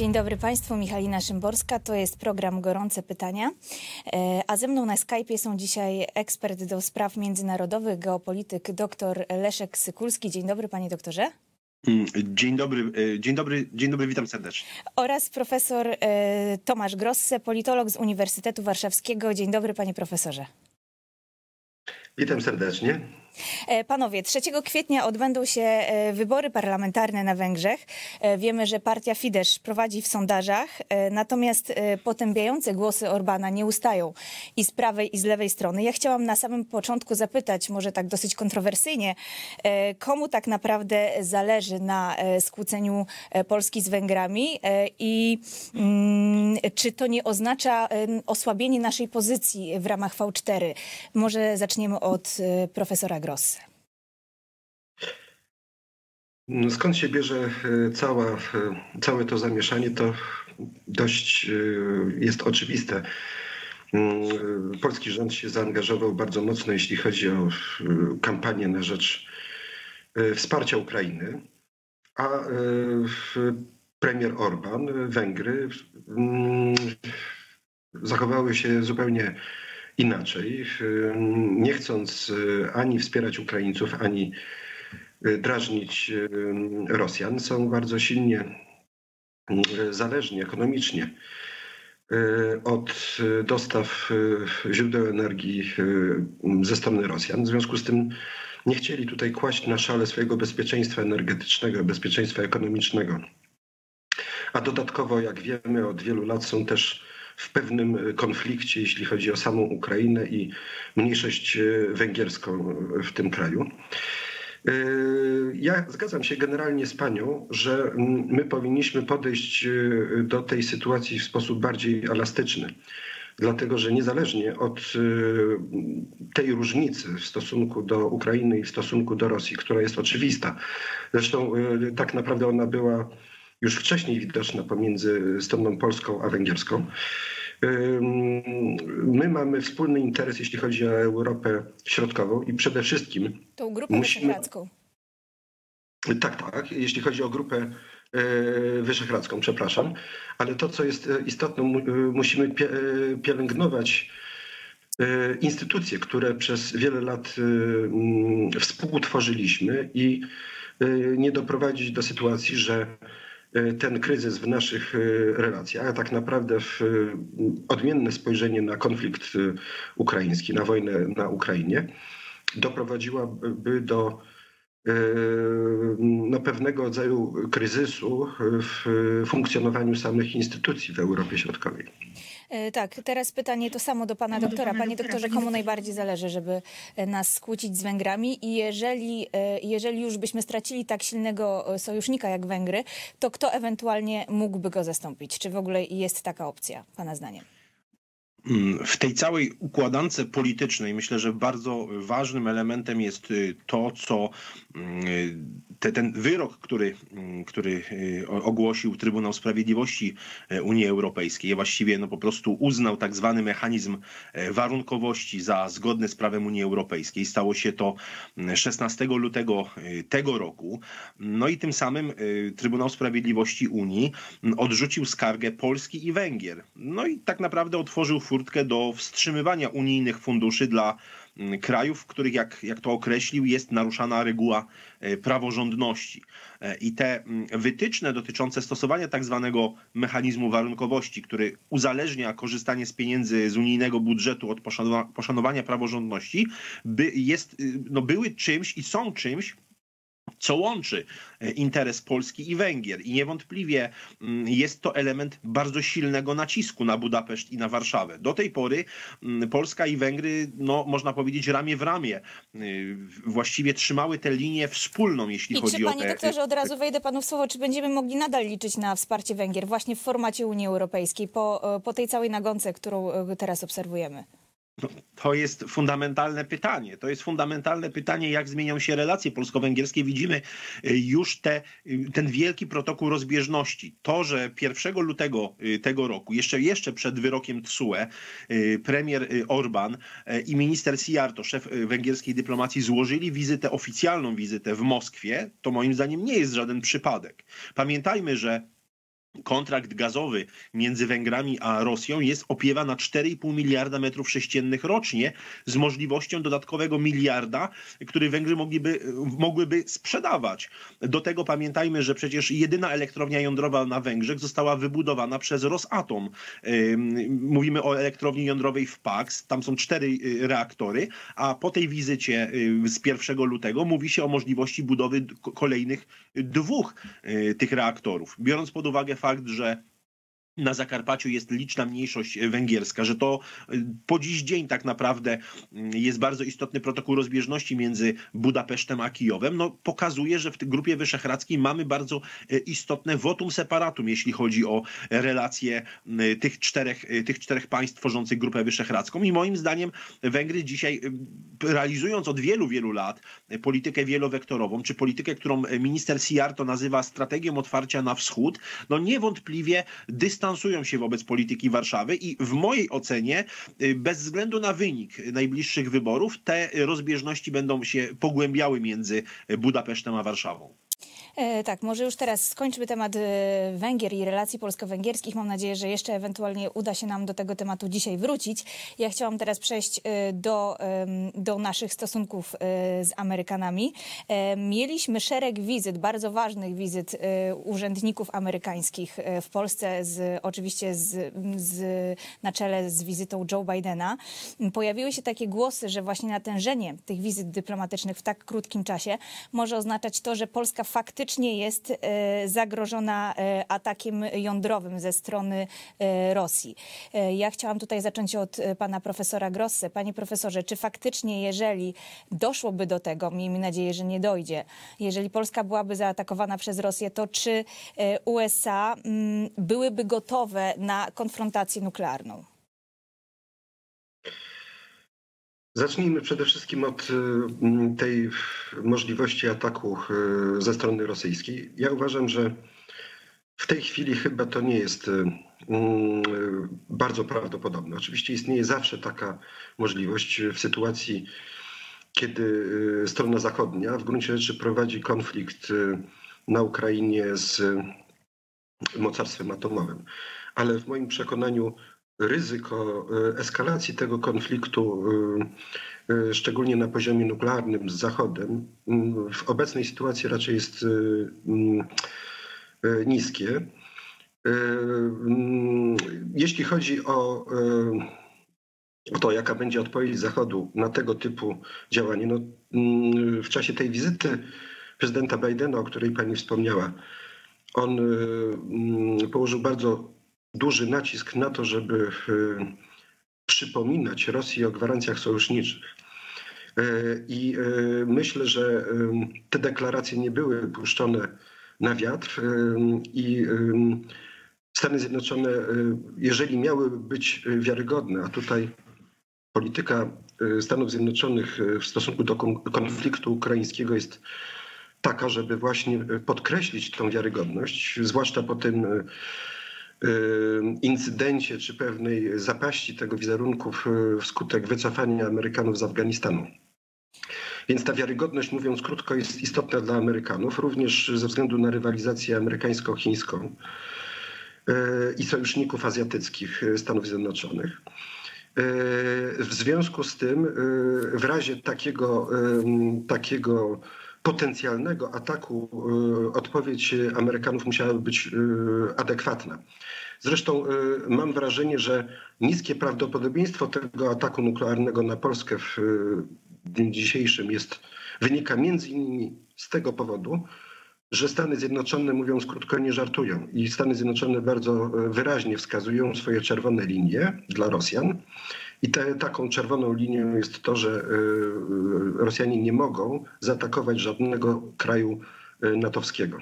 Dzień dobry Państwu, Michalina Szymborska. To jest program Gorące Pytania. E, a ze mną na Skype'ie są dzisiaj ekspert do spraw międzynarodowych, geopolityk dr Leszek Sykulski. Dzień dobry Panie doktorze. Mm, dzień dobry, e, dzień dobry, dzień dobry, witam serdecznie. Oraz profesor e, Tomasz Grosse, politolog z Uniwersytetu Warszawskiego. Dzień dobry Panie profesorze. Witam serdecznie. E, panowie, 3 kwietnia odbędą się e, wybory parlamentarne na Węgrzech. E, wiemy, że partia Fidesz prowadzi w sondażach, natomiast potępiające głosy Orbana nie ustają i z prawej i z lewej strony. Ja chciałam na samym początku zapytać, może tak dosyć kontrowersyjnie, komu tak naprawdę zależy na skłóceniu Polski z Węgrami i mm, czy to nie oznacza osłabienie naszej pozycji w ramach V4? Może zaczniemy od profesora Grossa. No, skąd się bierze e, cała, e, całe to zamieszanie, to dość e, jest oczywiste. Mm, polski rząd się zaangażował bardzo mocno, jeśli chodzi o kampanię na rzecz wsparcia Ukrainy, a premier Orban, Węgry mm, zachowały się zupełnie inaczej, nie chcąc e, ani wspierać Ukraińców, ani e, drażnić Rosjan, są bardzo silnie zależni ekonomicznie od dostaw źródeł energii ze strony Rosjan. W związku z tym nie chcieli tutaj kłaść na szale swojego bezpieczeństwa energetycznego, bezpieczeństwa ekonomicznego. A dodatkowo, jak wiemy, od wielu lat są też w pewnym konflikcie, jeśli chodzi o samą Ukrainę i mniejszość e, węgierską w tym kraju. E, ja zgadzam się generalnie z panią, że my powinniśmy podejść e, do tej sytuacji w sposób bardziej elastyczny. Dlatego, że niezależnie od tej różnicy w stosunku do Ukrainy i w stosunku do Rosji, która jest oczywista, zresztą tak naprawdę ona była już wcześniej widoczna pomiędzy stroną polską a węgierską. My mamy wspólny interes, jeśli chodzi o Europę Środkową i przede wszystkim. Tą grupę musimy... wyszehradzką. Tak, tak. Jeśli chodzi o grupę e, wyszehradzką, przepraszam. Ale to, co jest e, istotne, e, musimy pielęgnować instytucje, które przez wiele lat współtworzyliśmy i nie doprowadzić do sytuacji, że ten kryzys w naszych e, relacjach, a tak naprawdę w e, odmienne spojrzenie na konflikt ukraiński, na wojnę na Ukrainie, doprowadziłaby do no, pewnego rodzaju kryzysu w funkcjonowaniu samych instytucji w Europie Środkowej. E, tak, teraz pytanie to samo do pana doktora. Panie doktorze, komu najbardziej zależy, żeby e, nas skłócić z Węgrami i jeżeli, e, jeżeli już byśmy stracili tak silnego sojusznika jak Węgry, to kto ewentualnie mógłby go zastąpić? Czy w ogóle jest taka opcja, pana zdaniem? Mm, w tej całej układance politycznej myślę, że bardzo ważnym elementem jest y, to, co mm, te, ten wyrok, który, mm, który y, ogłosił Trybunał Sprawiedliwości e, Unii Europejskiej, właściwie no po prostu uznał tak zwany mechanizm e, warunkowości za zgodny z prawem Unii Europejskiej. Stało się to 16 lutego y, tego roku. No i tym samym Trybunał Sprawiedliwości Unii odrzucił skargę Polski i Węgier. No i tak naprawdę otworzył furtkę do wstrzymywania unijnych funduszy dla mm, krajów, w których, jak, jak to określił, jest naruszana reguła e, praworządności. E, I te mm, wytyczne dotyczące stosowania tak zwanego mechanizmu warunkowości, który uzależnia korzystanie z pieniędzy z unijnego budżetu od poszanowania praworządności, by jest, y, no były czymś i są czymś, co łączy e, interes Polski i Węgier. I niewątpliwie mm, jest to element bardzo silnego nacisku na Budapeszt i na Warszawę. Do tej pory mm, Polska i Węgry, no, można powiedzieć, ramię w ramię y, właściwie trzymały tę linię wspólną, jeśli I chodzi czy, o Panie doktorze, od razu wejdę panu w słowo, czy będziemy mogli nadal liczyć na wsparcie Węgier właśnie w formacie Unii Europejskiej po, e, po tej całej nagonce, którą e, teraz obserwujemy? No, to jest fundamentalne pytanie. To jest fundamentalne pytanie, jak zmienią się relacje polsko-węgierskie. Widzimy y, już te, y, ten wielki protokół rozbieżności. To, że 1 lutego y, tego roku, jeszcze, jeszcze przed wyrokiem TSUE, premier Orban i minister Sijarto, szef węgierskiej dyplomacji, złożyli wizytę, oficjalną wizytę w Moskwie, to moim zdaniem nie jest żaden przypadek. Pamiętajmy, że kontrakt gazowy między Węgrami a Rosją jest opiewa na 4,5 miliarda metrów sześciennych rocznie z możliwością dodatkowego miliarda, który Węgry mogliby, mogłyby sprzedawać. Do tego pamiętajmy, że przecież jedyna elektrownia jądrowa na Węgrzech została wybudowana przez Rosatom. Mówimy o elektrowni jądrowej w Pax, tam są cztery y, reaktory, a po tej wizycie y, z 1 lutego mówi się o możliwości budowy kolejnych dwóch y, tych reaktorów. Biorąc pod uwagę fakt, że na Zakarpaciu jest liczna mniejszość węgierska, że to y, po dziś dzień tak naprawdę mm, jest bardzo istotny protokół rozbieżności między Budapesztem a Kijowem, no pokazuje, że w tej Grupie Wyszehradzkiej mamy bardzo y, istotne votum separatum, jeśli chodzi o relacje tych czterech, tych czterech państw tworzących Grupę Wyszehradzką. I moim zdaniem Węgry dzisiaj realizując od wielu, wielu lat politykę wielowektorową, czy politykę, którą minister Sijarto nazywa strategią otwarcia na wschód, no niewątpliwie dystans dystansują się wobec polityki Warszawy i w mojej ocenie, y, bez względu na wynik najbliższych wyborów, te rozbieżności będą się pogłębiały między Budapesztem a Warszawą. E, tak, może już teraz skończmy temat e, Węgier i relacji polsko-węgierskich. Mam nadzieję, że jeszcze ewentualnie uda się nam do tego tematu dzisiaj wrócić. Ja chciałam teraz przejść e, do, do naszych stosunków z Amerykanami. Mieliśmy szereg wizyt, bardzo ważnych wizyt urzędników amerykańskich w Polsce, z, oczywiście z, z, na czele z wizytą Joe Bidena. Pojawiły się takie głosy, że właśnie natężenie tych wizyt dyplomatycznych w tak krótkim czasie może oznaczać to, że Polska faktycznie faktycznie jest e, zagrożona e, atakiem jądrowym ze strony e, Rosji. Ja chciałam tutaj zacząć od pana profesora Grosse. Panie profesorze, czy faktycznie, jeżeli doszłoby do tego, miejmy nadzieję, że nie dojdzie, jeżeli Polska byłaby zaatakowana przez Rosję, to czy USA mm, byłyby gotowe na konfrontację nuklearną? Zacznijmy przede wszystkim od y, tej możliwości ataku y, ze strony rosyjskiej. Ja uważam, że w tej chwili chyba to nie jest y, bardzo prawdopodobne. Oczywiście istnieje zawsze taka możliwość w sytuacji, kiedy strona zachodnia w gruncie rzeczy prowadzi konflikt na Ukrainie z mocarstwem atomowym. Ale w moim przekonaniu ryzyko e, eskalacji tego konfliktu, e, e, szczególnie na poziomie nuklearnym z Zachodem, w obecnej sytuacji raczej jest niskie. Jeśli chodzi o, to, jaka będzie odpowiedź Zachodu na tego typu działanie, no, w czasie tej wizyty prezydenta Bidena, o której pani wspomniała, on położył bardzo duży nacisk na to, żeby e, przypominać Rosji o gwarancjach sojuszniczych. E, I e, myślę, że te deklaracje nie były puszczone na wiatr i Stany Zjednoczone, jeżeli miały być wiarygodne, a tutaj polityka Stanów Zjednoczonych w stosunku do konfliktu ukraińskiego jest taka, żeby właśnie podkreślić tą wiarygodność, zwłaszcza po tym incydencie czy pewnej zapaści tego wizerunku wskutek wycofania Amerykanów z Afganistanu. Więc ta wiarygodność, mówiąc krótko, jest istotna dla Amerykanów, również ze względu na rywalizację amerykańsko-chińską e, i sojuszników azjatyckich Stanów Zjednoczonych. E, w związku z tym, w razie takiego, takiego potencjalnego ataku y, odpowiedź Amerykanów musiałaby być y, adekwatna. Zresztą y, mam wrażenie, że niskie prawdopodobieństwo tego ataku nuklearnego na Polskę w dniu dzisiejszym jest, wynika między innymi z tego powodu, że Stany Zjednoczone, mówiąc krótko, nie żartują. I Stany Zjednoczone bardzo wyraźnie wskazują swoje czerwone linie dla Rosjan. I te, taką czerwoną linią jest to, że y, y, Rosjanie nie mogą zaatakować żadnego kraju y, natowskiego.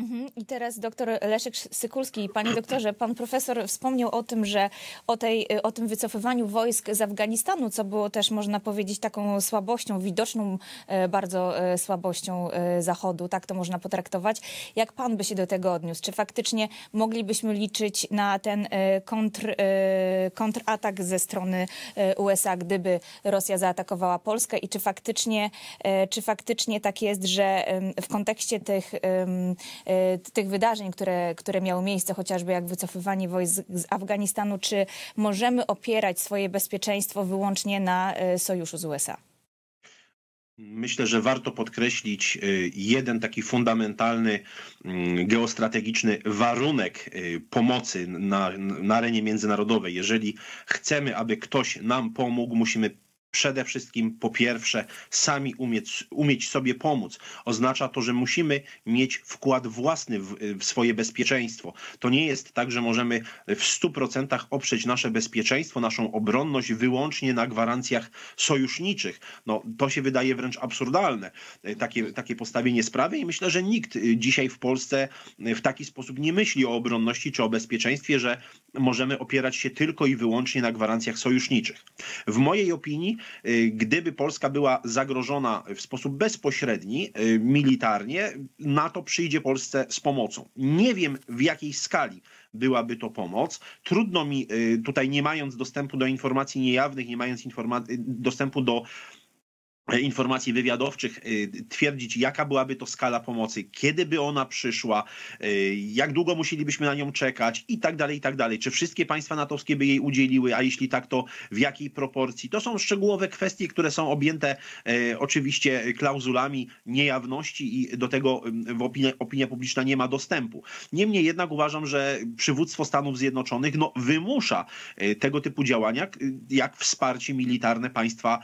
Mhm. I teraz doktor Leszek Sykulski. Panie doktorze, pan profesor wspomniał o tym, że o, tej, o tym wycofywaniu wojsk z Afganistanu, co było też, można powiedzieć, taką słabością, widoczną e, bardzo e, słabością e, Zachodu, tak to można potraktować. Jak pan by się do tego odniósł? Czy faktycznie moglibyśmy liczyć na ten kontr, kontratak ze strony USA, gdyby Rosja zaatakowała Polskę i czy faktycznie, czy faktycznie tak jest, że w kontekście tych tych wydarzeń, które, które miały miejsce, chociażby jak wycofywanie wojsk z Afganistanu, czy możemy opierać swoje bezpieczeństwo wyłącznie na sojuszu z USA? Myślę, że warto podkreślić y, jeden taki fundamentalny mm, geostrategiczny warunek y, pomocy na, na arenie międzynarodowej. Jeżeli chcemy, aby ktoś nam pomógł, musimy przede wszystkim po pierwsze sami umieć, umieć sobie pomóc. Oznacza to, że musimy mieć wkład własny w, w swoje bezpieczeństwo. To nie jest tak, że możemy w 100% oprzeć nasze bezpieczeństwo, naszą obronność wyłącznie na gwarancjach sojuszniczych. No, to się wydaje wręcz absurdalne, e, takie, takie postawienie sprawy i myślę, że nikt e, dzisiaj w Polsce e, w taki sposób nie myśli o obronności czy o bezpieczeństwie, że możemy opierać się tylko i wyłącznie na gwarancjach sojuszniczych. W mojej opinii gdyby Polska była zagrożona w sposób bezpośredni, y, militarnie, NATO przyjdzie Polsce z pomocą. Nie wiem w jakiej skali byłaby to pomoc. Trudno mi y, tutaj, nie mając dostępu do informacji niejawnych, nie mając dostępu do informacji wywiadowczych y, twierdzić, jaka byłaby to skala pomocy, kiedy by ona przyszła, y, jak długo musielibyśmy na nią czekać i tak dalej, i tak dalej. Czy wszystkie państwa natowskie by jej udzieliły, a jeśli tak, to w jakiej proporcji? To są szczegółowe kwestie, które są objęte e, oczywiście klauzulami niejawności i do tego w opinia, opinia publiczna nie ma dostępu. Niemniej jednak uważam, że przywództwo Stanów Zjednoczonych no, wymusza tego typu działania, jak wsparcie militarne państwa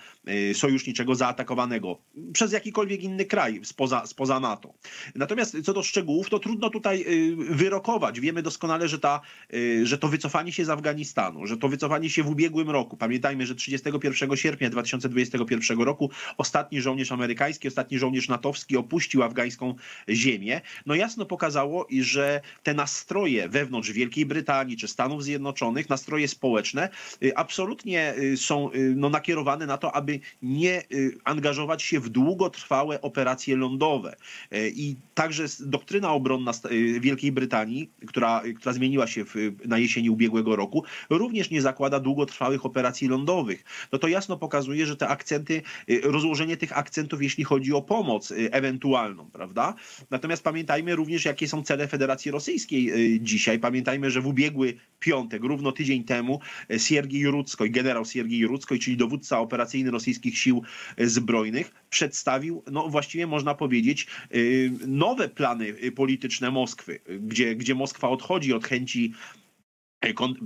sojuszniczego za zaatakowanego przez jakikolwiek inny kraj spoza, spoza NATO. Natomiast co do szczegółów, to trudno tutaj y, wyrokować. Wiemy doskonale, że, ta, y, że to wycofanie się z Afganistanu, że to wycofanie się w ubiegłym roku, pamiętajmy, że 31 sierpnia 2021 roku ostatni żołnierz amerykański, ostatni żołnierz natowski opuścił afgańską ziemię, no jasno pokazało, że te nastroje wewnątrz Wielkiej Brytanii czy Stanów Zjednoczonych, nastroje społeczne, y, absolutnie są no, nakierowane na to, aby nie angażować się w długotrwałe operacje lądowe. E, I także doktryna obronna e, Wielkiej Brytanii, która, która zmieniła się w, na jesieni ubiegłego roku, również nie zakłada długotrwałych operacji lądowych. No to jasno pokazuje, że te akcenty, e, rozłożenie tych akcentów, jeśli chodzi o pomoc ewentualną, prawda? Natomiast pamiętajmy również, jakie są cele Federacji Rosyjskiej dzisiaj. Pamiętajmy, że w ubiegły piątek, równo tydzień temu, Siergiej Ruckoj, generał Siergiej Ruckoj, czyli dowódca operacyjny rosyjskich sił zbrojnych przedstawił, no właściwie można powiedzieć, y, nowe plany polityczne Moskwy, gdzie, gdzie Moskwa odchodzi od chęci,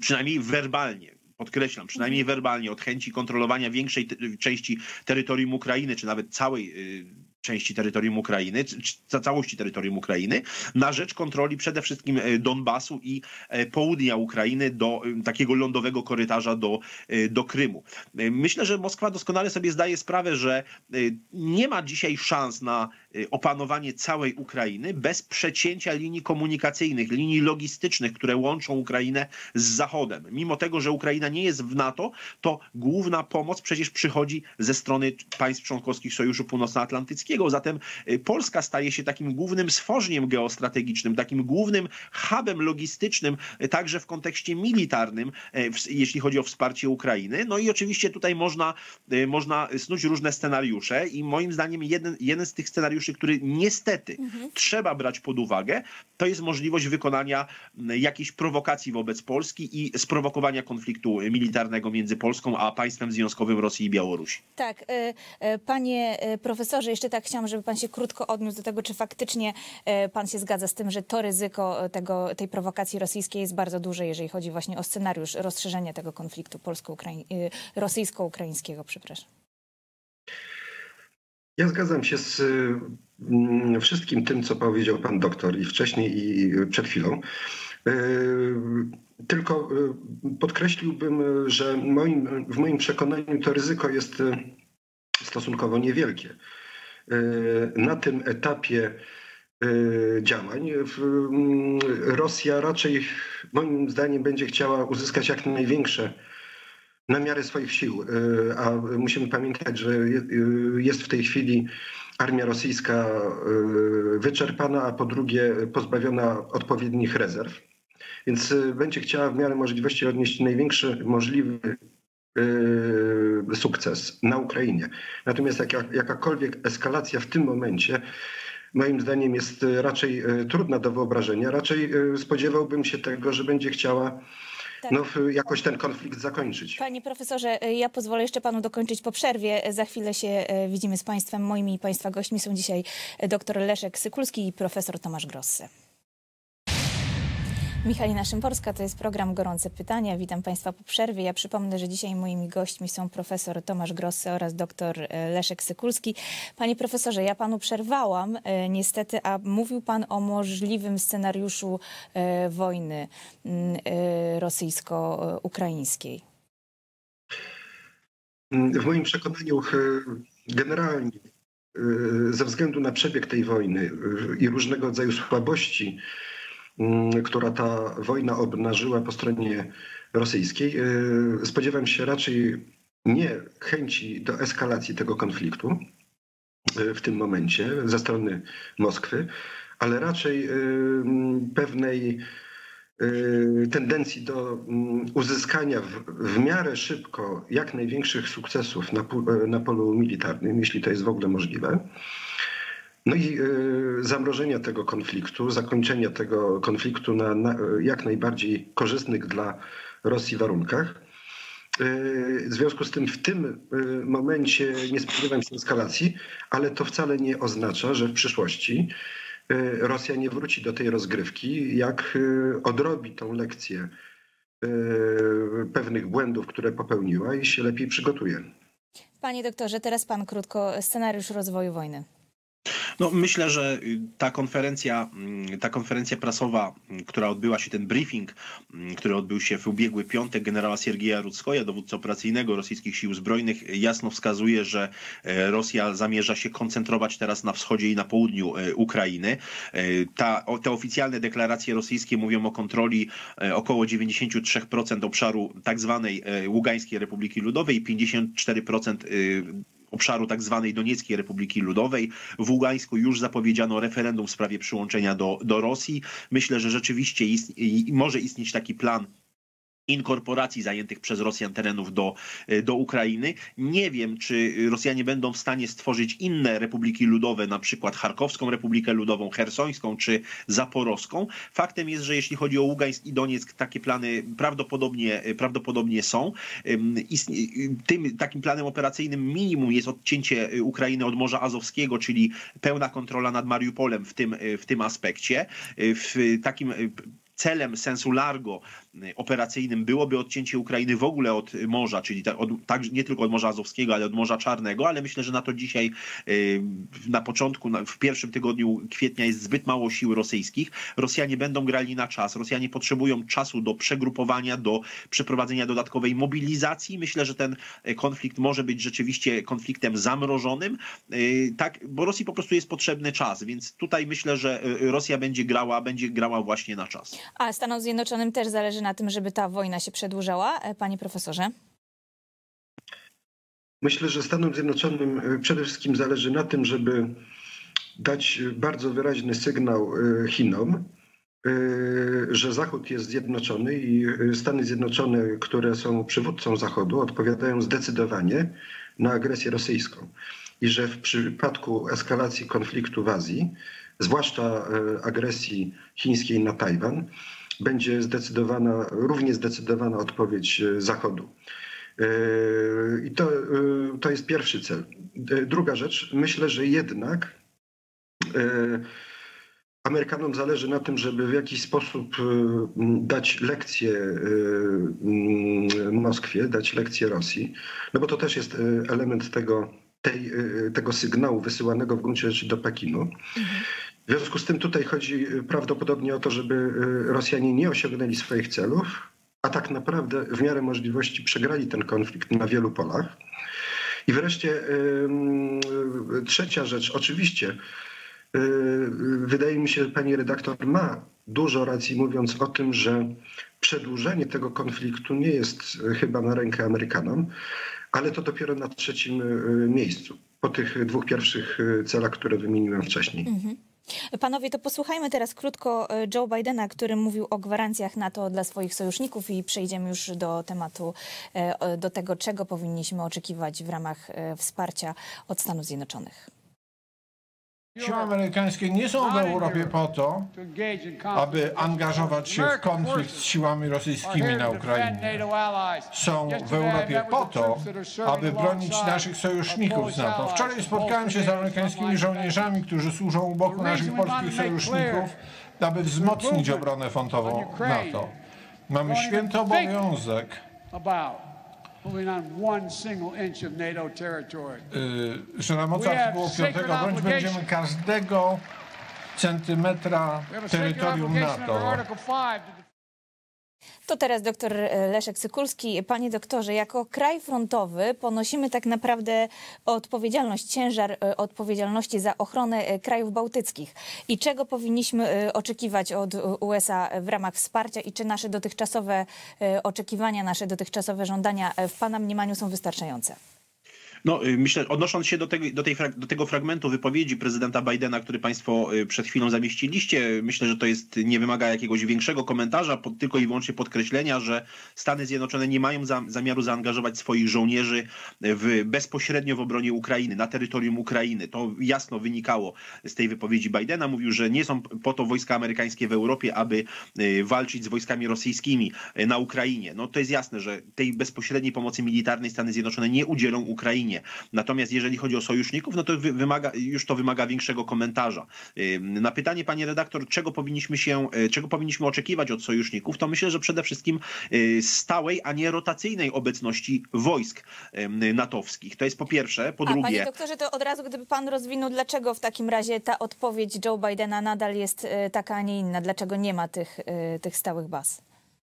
przynajmniej werbalnie, podkreślam, przynajmniej werbalnie, od chęci kontrolowania większej części terytorium Ukrainy, czy nawet całej części terytorium Ukrainy, czy całości terytorium Ukrainy, na rzecz kontroli przede wszystkim e, Donbasu i e, południa Ukrainy do e, takiego lądowego korytarza do, do Krymu. Myślę, że Moskwa doskonale sobie zdaje sprawę, że nie ma dzisiaj szans na opanowanie całej Ukrainy bez przecięcia linii komunikacyjnych, linii logistycznych, które łączą Ukrainę z Zachodem. Mimo tego, że Ukraina nie jest w NATO, to główna pomoc przecież przychodzi ze strony państw członkowskich Sojuszu Północnoatlantyckiego Zatem y, Polska staje się takim głównym stworzeniem geostrategicznym, takim głównym hubem logistycznym, y, także w kontekście militarnym, y, jeśli chodzi o wsparcie Ukrainy. No i oczywiście tutaj można, można snuć różne scenariusze i moim zdaniem jeden, jeden z tych scenariuszy, który niestety mhm. trzeba brać pod uwagę, to jest możliwość wykonania jakiejś prowokacji wobec Polski i sprowokowania konfliktu militarnego między Polską a państwem związkowym Rosji i Białorusi. Tak, panie profesorze, jeszcze tak tak chciałam, żeby pan się krótko odniósł do tego, czy faktycznie e, pan się zgadza z tym, że to ryzyko e, tego, tej prowokacji rosyjskiej jest bardzo duże, jeżeli chodzi właśnie o scenariusz rozszerzenia tego konfliktu polsko-ukraiń, e, rosyjsko-ukraińskiego, przepraszam. Ja zgadzam się z mm, wszystkim tym, co powiedział pan doktor i wcześniej, i przed chwilą. Tylko podkreśliłbym, że moim, w moim przekonaniu to ryzyko jest stosunkowo niewielkie. E, na tym etapie e, działań. Mm, Rosja raczej, moim zdaniem, będzie chciała uzyskać jak największe na miarę swoich sił, e, a musimy pamiętać, że jest w tej chwili armia rosyjska wyczerpana, a po drugie pozbawiona odpowiednich rezerw. Więc będzie chciała w miarę możliwości odnieść największy możliwy sukces na Ukrainie. Natomiast jaka, jakakolwiek eskalacja w tym momencie moim zdaniem jest raczej trudna do wyobrażenia. Raczej spodziewałbym się tego, że będzie chciała tak. no, jakoś ten konflikt zakończyć. Panie profesorze, ja pozwolę jeszcze panu dokończyć po przerwie. Za chwilę się widzimy z państwem. Moimi państwa gośćmi są dzisiaj dr Leszek Sykulski i profesor Tomasz Grossy. Michalina Szymborska, to jest program Gorące Pytania. Witam Państwa po przerwie. Ja przypomnę, że dzisiaj moimi gośćmi są profesor Tomasz Grossy oraz doktor e, Leszek Sykulski. Panie profesorze, ja Panu przerwałam e, niestety, a mówił Pan o możliwym scenariuszu e, wojny mm, rosyjsko-ukraińskiej. W moim przekonaniu generalnie ze względu na przebieg tej wojny i różnego rodzaju słabości, która ta wojna obnażyła po stronie rosyjskiej. E, spodziewam się raczej nie chęci do eskalacji tego konfliktu e, w tym momencie ze strony Moskwy, ale raczej e, pewnej tendencji do mm, uzyskania w, w miarę szybko jak największych sukcesów na, na polu militarnym, jeśli to jest w ogóle możliwe. No i y, zamrożenia tego konfliktu, zakończenia tego konfliktu na, na jak najbardziej korzystnych dla Rosji warunkach. Y, w związku z tym w tym y, momencie nie spodziewam się eskalacji, ale to wcale nie oznacza, że w przyszłości Rosja nie wróci do tej rozgrywki, jak odrobi tą lekcję pewnych błędów, które popełniła i się lepiej przygotuje. Panie doktorze, teraz pan krótko scenariusz rozwoju wojny. No, myślę, że y, ta konferencja, mm, ta konferencja prasowa, mm, która odbyła się, ten briefing, mm, który odbył się w ubiegły piątek generała Siergieja Rudzkoja, dowódcy operacyjnego rosyjskich sił zbrojnych, jasno wskazuje, że e, Rosja zamierza się koncentrować teraz na wschodzie i na południu e, Ukrainy. E, ta, te oficjalne deklaracje rosyjskie mówią o kontroli około 93% obszaru tak zwanej Ługańskiej Republiki Ludowej, 54% obszaru tak zwanej Donieckiej Republiki Ludowej. W Ługańsku już zapowiedziano referendum w sprawie przyłączenia do, do Rosji. Myślę, że rzeczywiście ist, może istnieć taki plan inkorporacji zajętych przez Rosjan terenów do, e, do Ukrainy. Nie wiem, czy Rosjanie będą w stanie stworzyć inne republiki ludowe, na przykład Charkowską Republikę Ludową, Hersońską czy Zaporowską. Faktem jest, że jeśli chodzi o Ługańsk i Donieck, takie plany prawdopodobnie, e, prawdopodobnie są. Tym takim planem operacyjnym minimum jest odcięcie e, Ukrainy od Morza Azowskiego, czyli pełna kontrola nad Mariupolem w tym, w tym aspekcie. W takim celem sensu largo y, operacyjnym byłoby odcięcie Ukrainy w ogóle od morza, czyli tak, od, tak, nie tylko od Morza Azowskiego, ale od Morza Czarnego, ale myślę, że na to dzisiaj y, na początku, w pierwszym tygodniu kwietnia jest zbyt mało sił rosyjskich. Rosjanie będą grali na czas. Rosjanie potrzebują czasu do przegrupowania, do przeprowadzenia dodatkowej mobilizacji. Myślę, że ten y, konflikt może być rzeczywiście konfliktem zamrożonym, tak, bo Rosji po prostu jest potrzebny czas, więc tutaj myślę, że Rosja będzie grała, będzie grała właśnie na czas. A Stanom Zjednoczonym też zależy na tym, żeby ta wojna się przedłużała, e, panie profesorze? Myślę, że Stanom Zjednoczonym e, przede wszystkim zależy na tym, żeby dać bardzo wyraźny sygnał e, Chinom, że Zachód jest zjednoczony i Stany Zjednoczone, które są przywódcą Zachodu, odpowiadają zdecydowanie na agresję rosyjską. I że w przypadku eskalacji konfliktu w Azji zwłaszcza e, agresji chińskiej na Tajwan, będzie zdecydowana, równie zdecydowana odpowiedź e, Zachodu. E, I to, to jest pierwszy cel. Druga rzecz, myślę, że jednak Amerykanom zależy na tym, żeby w jakiś sposób dać lekcję Moskwie, dać lekcję Rosji, no bo to też jest element tego, tej, tego sygnału wysyłanego w gruncie rzeczy do Pekinu. Mhm. W związku z tym tutaj chodzi prawdopodobnie o to, żeby y, Rosjanie nie osiągnęli swoich celów, a tak naprawdę w miarę możliwości przegrali ten konflikt na wielu polach. I wreszcie trzecia rzecz, oczywiście, yy, wydaje mi się, że pani redaktor ma dużo racji mówiąc o tym, że przedłużenie tego konfliktu nie jest chyba na rękę Amerykanom, ale to dopiero na trzecim y, miejscu, po tych dwóch pierwszych y, celach, które wymieniłem wcześniej. Mhm. Panowie, to posłuchajmy teraz krótko e, Joe Bidena, który mówił o gwarancjach NATO dla swoich sojuszników i przejdziemy już do tematu, e, do tego, czego powinniśmy oczekiwać w ramach e, wsparcia od Stanów Zjednoczonych. Siły amerykańskie nie są w Europie po to, aby angażować się w konflikt z siłami rosyjskimi na Ukrainie. Są w Europie po to, aby bronić naszych sojuszników z NATO. Wczoraj spotkałem się z amerykańskimi żołnierzami, którzy służą u boku naszych polskich sojuszników, aby wzmocnić obronę frontową NATO. Mamy święty obowiązek y, że na mocy artykułu 5 bronić będziemy każdego centymetra terytorium NATO. To teraz doktor Leszek Sykulski. Panie doktorze, jako kraj frontowy ponosimy tak naprawdę odpowiedzialność, ciężar e, odpowiedzialności za ochronę e, krajów bałtyckich. I czego powinniśmy e, oczekiwać od USA w ramach wsparcia i czy nasze dotychczasowe oczekiwania, nasze dotychczasowe żądania w Pana mniemaniu są wystarczające? No, y, myślę, odnosząc się do, tego, do, tej, do tego fragmentu wypowiedzi prezydenta Bidena, który Państwo y, przed chwilą zamieściliście, myślę, że to jest, nie wymaga jakiegoś większego komentarza, pod, tylko i wyłącznie podkreślenia, że Stany Zjednoczone nie mają za, zamiaru zaangażować swoich żołnierzy w, bezpośrednio w obronie Ukrainy, na terytorium Ukrainy. To jasno wynikało z tej wypowiedzi Bidena. Mówił, że nie są po to wojska amerykańskie w Europie, aby y, walczyć z wojskami rosyjskimi na Ukrainie. No to jest jasne, że tej bezpośredniej pomocy militarnej Stany Zjednoczone nie udzielą Ukrainie Natomiast jeżeli chodzi o sojuszników, no to wymaga, już to wymaga większego komentarza. Na pytanie, panie redaktor, czego powinniśmy się, e, czego powinniśmy oczekiwać od sojuszników, to myślę, że przede wszystkim e, stałej, a nie rotacyjnej obecności wojsk natowskich. To jest po pierwsze. Po a, drugie... Panie doktorze, to od razu gdyby pan rozwinął, dlaczego w takim razie ta odpowiedź Joe Bidena nadal jest e, taka, a nie inna? Dlaczego nie ma tych, tych stałych baz?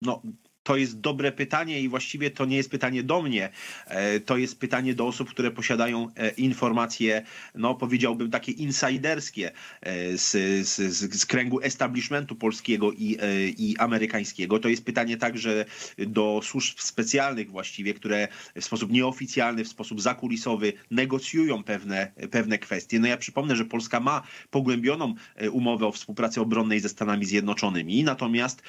No, to jest dobre pytanie i właściwie to nie jest pytanie do mnie. E, to jest pytanie do osób, które posiadają e, informacje, no powiedziałbym takie insiderskie e, z, z, z kręgu establishmentu polskiego i, i amerykańskiego. To jest pytanie także do służb specjalnych właściwie, które w sposób nieoficjalny, w sposób zakulisowy negocjują pewne, pewne kwestie. No ja przypomnę, że Polska ma pogłębioną umowę o współpracy obronnej ze Stanami Zjednoczonymi, natomiast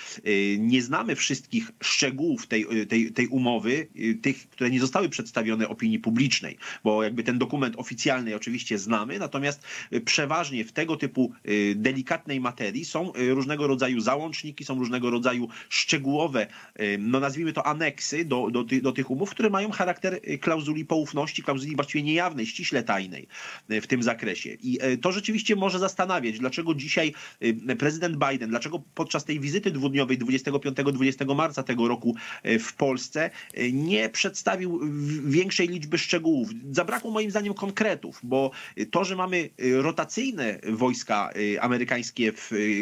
nie znamy wszystkich szczegółów tej, tej, tej umowy, y, tych, które nie zostały przedstawione opinii publicznej, bo jakby ten dokument oficjalny oczywiście znamy, natomiast y, przeważnie w tego typu y, delikatnej materii są różnego rodzaju załączniki, są różnego rodzaju szczegółowe, no nazwijmy to aneksy do, do, ty, do tych umów, które mają charakter klauzuli poufności, klauzuli właściwie niejawnej, ściśle tajnej w tym zakresie. I to rzeczywiście może zastanawiać, dlaczego dzisiaj prezydent Biden, dlaczego podczas tej wizyty dwudniowej 25-20 marca tego tego roku e, w Polsce, e, nie przedstawił większej liczby szczegółów. Zabrakło moim zdaniem konkretów, bo to, że mamy rotacyjne wojska e, amerykańskie,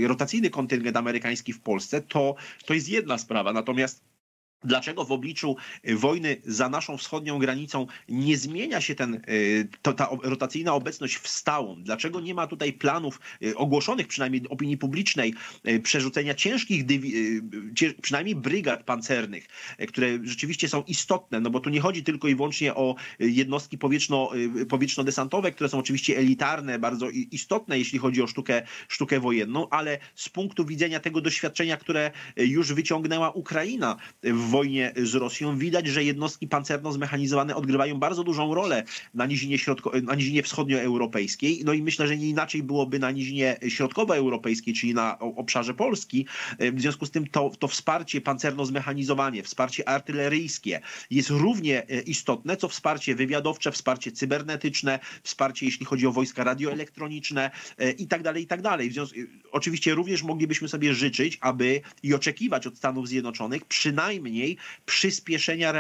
rotacyjny kontyngent amerykański w Polsce, to, to jest jedna sprawa. Natomiast Dlaczego w obliczu y, wojny za naszą wschodnią granicą nie zmienia się ten, y, to, ta rotacyjna obecność w stałą? Dlaczego nie ma tutaj planów y, ogłoszonych przynajmniej opinii publicznej przerzucenia ciężkich, przynajmniej brygad pancernych, które rzeczywiście są istotne, no bo tu nie chodzi tylko i wyłącznie o jednostki powietrzno, powietrzno-desantowe, które są oczywiście elitarne, bardzo istotne, jeśli chodzi o sztukę, sztukę wojenną, ale z punktu widzenia tego doświadczenia, które już wyciągnęła Ukraina w wojnie z Rosją, widać, że jednostki pancerno-zmechanizowane odgrywają bardzo dużą rolę na nizinie, środko, na nizinie wschodnioeuropejskiej. No i myślę, że nie inaczej byłoby na nizinie środkowoeuropejskiej, czyli na obszarze Polski. W związku z tym to, to wsparcie pancerno-zmechanizowanie, wsparcie artyleryjskie jest równie e, istotne, co wsparcie wywiadowcze, wsparcie cybernetyczne, wsparcie jeśli chodzi o wojska radioelektroniczne e, i tak dalej, i tak dalej. Związku, oczywiście również moglibyśmy sobie życzyć, aby i oczekiwać od Stanów Zjednoczonych przynajmniej przyspieszenia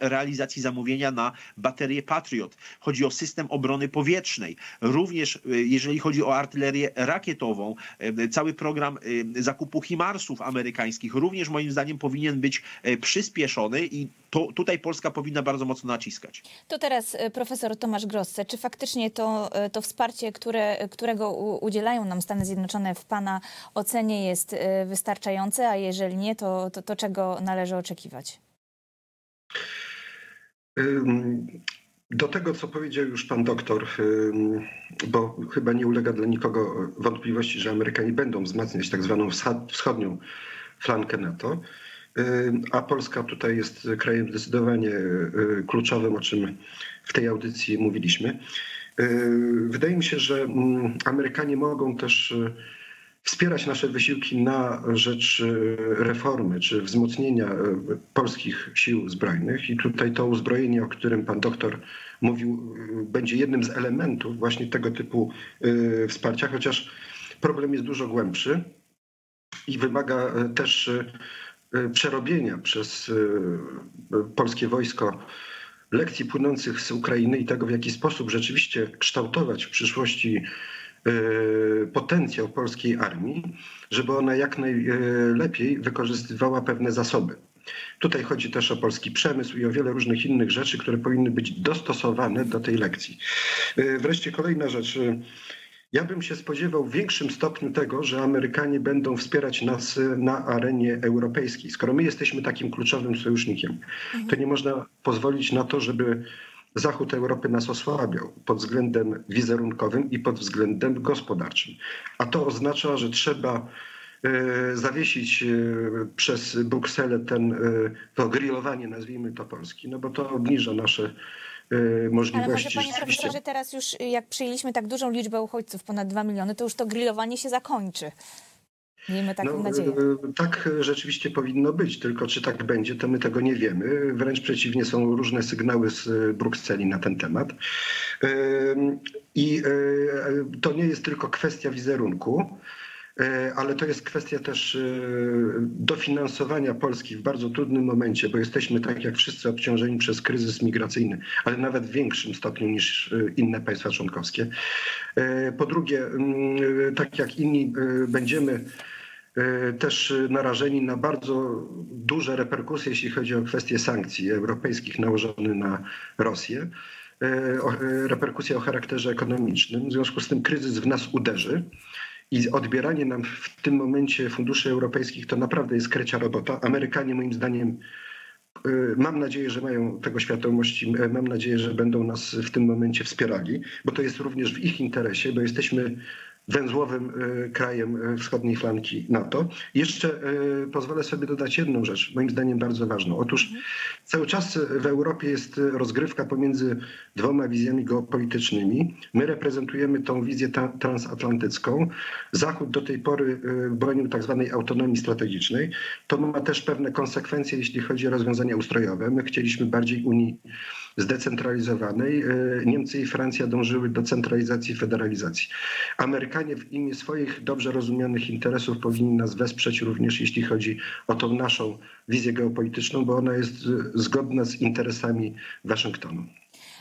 realizacji zamówienia na baterię Patriot. Chodzi o system obrony powietrznej. Również e, jeżeli chodzi o artylerię rakietową, e, cały program e, zakupu HIMARSów amerykańskich również moim zdaniem powinien być przyspieszony i to, tutaj Polska powinna bardzo mocno naciskać. To teraz profesor Tomasz Grosse. Czy faktycznie to, to wsparcie, które, którego udzielają nam Stany Zjednoczone w Pana ocenie jest wystarczające, a jeżeli nie, to, to, to czego należy oczekiwać? Do tego, co powiedział już pan doktor, bo chyba nie ulega dla nikogo wątpliwości, że Amerykanie będą wzmacniać tak zwaną wschodnią flankę NATO, a Polska tutaj jest krajem zdecydowanie kluczowym, o czym w tej audycji mówiliśmy. Wydaje mi się, że Amerykanie mogą też wspierać nasze wysiłki na rzecz reformy czy wzmocnienia polskich sił zbrojnych. I tutaj to uzbrojenie, o którym pan doktor mówił, będzie jednym z elementów właśnie tego typu wsparcia, chociaż problem jest dużo głębszy i wymaga też przerobienia przez polskie wojsko lekcji płynących z Ukrainy i tego, w jaki sposób rzeczywiście kształtować w przyszłości potencjał polskiej armii, żeby ona jak najlepiej wykorzystywała pewne zasoby. Tutaj chodzi też o polski przemysł i o wiele różnych innych rzeczy, które powinny być dostosowane do tej lekcji. E, wreszcie kolejna rzecz. Ja bym się spodziewał w większym stopniu tego, że Amerykanie będą wspierać nas na arenie europejskiej. Skoro my jesteśmy takim kluczowym sojusznikiem, to nie można pozwolić na to, żeby Zachód Europy nas osłabiał pod względem wizerunkowym i pod względem gospodarczym. A to oznacza, że trzeba e, zawiesić e, przez Brukselę ten, e, to grillowanie, nazwijmy to Polski, no bo to obniża nasze możliwości. Ale może panie profesorze, teraz już jak przyjęliśmy tak dużą liczbę uchodźców, ponad 2 miliony, to już to grillowanie się zakończy. Miejmy taką no, nadzieję. Tak rzeczywiście powinno być, tylko czy tak będzie, to my tego nie wiemy. Wręcz przeciwnie, są różne sygnały z Brukseli na ten temat. I to nie jest tylko kwestia wizerunku. E, ale to jest kwestia też e, dofinansowania Polski w bardzo trudnym momencie, bo jesteśmy tak jak wszyscy obciążeni przez kryzys migracyjny, ale nawet w większym stopniu niż e, inne państwa członkowskie. Po drugie, mm, tak jak inni będziemy też narażeni na bardzo duże reperkusje, jeśli chodzi o kwestie sankcji europejskich nałożonych na Rosję reperkusje o charakterze ekonomicznym. W związku z tym kryzys w nas uderzy. I odbieranie nam w tym momencie funduszy europejskich to naprawdę jest krecia robota. Amerykanie moim zdaniem Mam nadzieję, że mają tego świadomości. Mam nadzieję, że będą nas w tym momencie wspierali, bo to jest również w ich interesie, bo jesteśmy węzłowym e, krajem e, wschodniej flanki NATO. Jeszcze e, pozwolę sobie dodać jedną rzecz, moim zdaniem bardzo ważną. Otóż cały czas w Europie jest rozgrywka pomiędzy dwoma wizjami geopolitycznymi. My reprezentujemy tą wizję transatlantycką. Zachód do tej pory bronił tak zwanej autonomii strategicznej. To ma też pewne konsekwencje, jeśli chodzi o rozwiązania ustrojowe. My chcieliśmy bardziej Unii zdecentralizowanej. Niemcy i Francja dążyły do centralizacji i federalizacji. Amerykanie Amerykanie w imię swoich dobrze rozumianych interesów powinni nas wesprzeć również jeśli chodzi o tą naszą wizję geopolityczną, bo ona jest zgodna z interesami Waszyngtonu.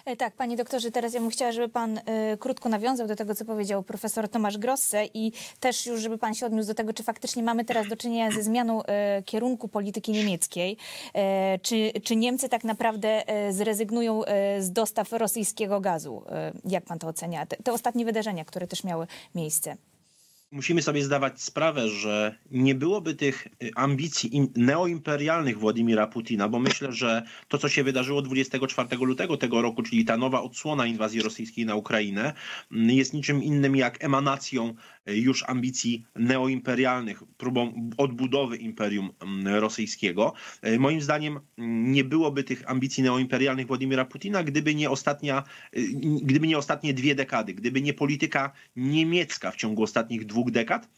E, tak, panie doktorze, teraz ja bym chciała, żeby pan y, krótko nawiązał do tego, co powiedział profesor Tomasz Grosse i też już, żeby pan się odniósł do tego, czy faktycznie mamy teraz do czynienia ze zmianą y, kierunku polityki niemieckiej. Y, czy, czy Niemcy tak naprawdę zrezygnują z dostaw rosyjskiego gazu? Jak pan to ocenia? Te, te ostatnie wydarzenia, które też miały miejsce musimy sobie zdawać sprawę, że nie byłoby tych y, ambicji neoimperialnych Władimira Putina, bo myślę, że to, co się wydarzyło 24 lutego tego roku, czyli ta nowa odsłona inwazji rosyjskiej na Ukrainę, mm, jest niczym innym jak emanacją już ambicji neoimperialnych, próbą odbudowy imperium rosyjskiego. Y, moim zdaniem nie byłoby tych ambicji neoimperialnych Władimira Putina, gdyby nie, ostatnia, gdyby nie ostatnie dwie dekady, gdyby nie polityka niemiecka w ciągu ostatnich dwóch dekad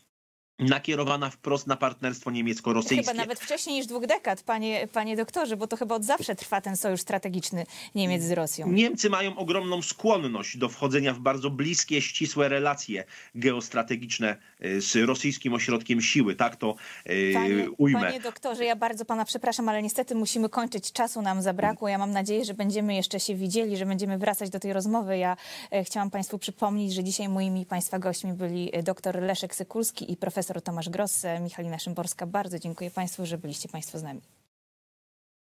nakierowana wprost na partnerstwo niemiecko-rosyjskie. Chyba nawet wcześniej niż dwóch dekad, panie, panie doktorze, bo to chyba od zawsze trwa ten sojusz strategiczny Niemiec z Rosją. Niemcy mają ogromną skłonność do wchodzenia w bardzo bliskie, ścisłe relacje geostrategiczne y, z rosyjskim ośrodkiem siły, tak to yy, panie, ujmę. Panie doktorze, ja bardzo pana przepraszam, ale niestety musimy kończyć, czasu nam zabrakło. Ja mam nadzieję, że będziemy jeszcze się widzieli, że będziemy wracać do tej rozmowy. Ja e, chciałam państwu przypomnieć, że dzisiaj moimi państwa gośćmi byli e, dr Leszek Sykulski i profesor profesor Tomasz Gross, Michalina Szymborska. Bardzo dziękuję Państwu, że byliście Państwo z nami.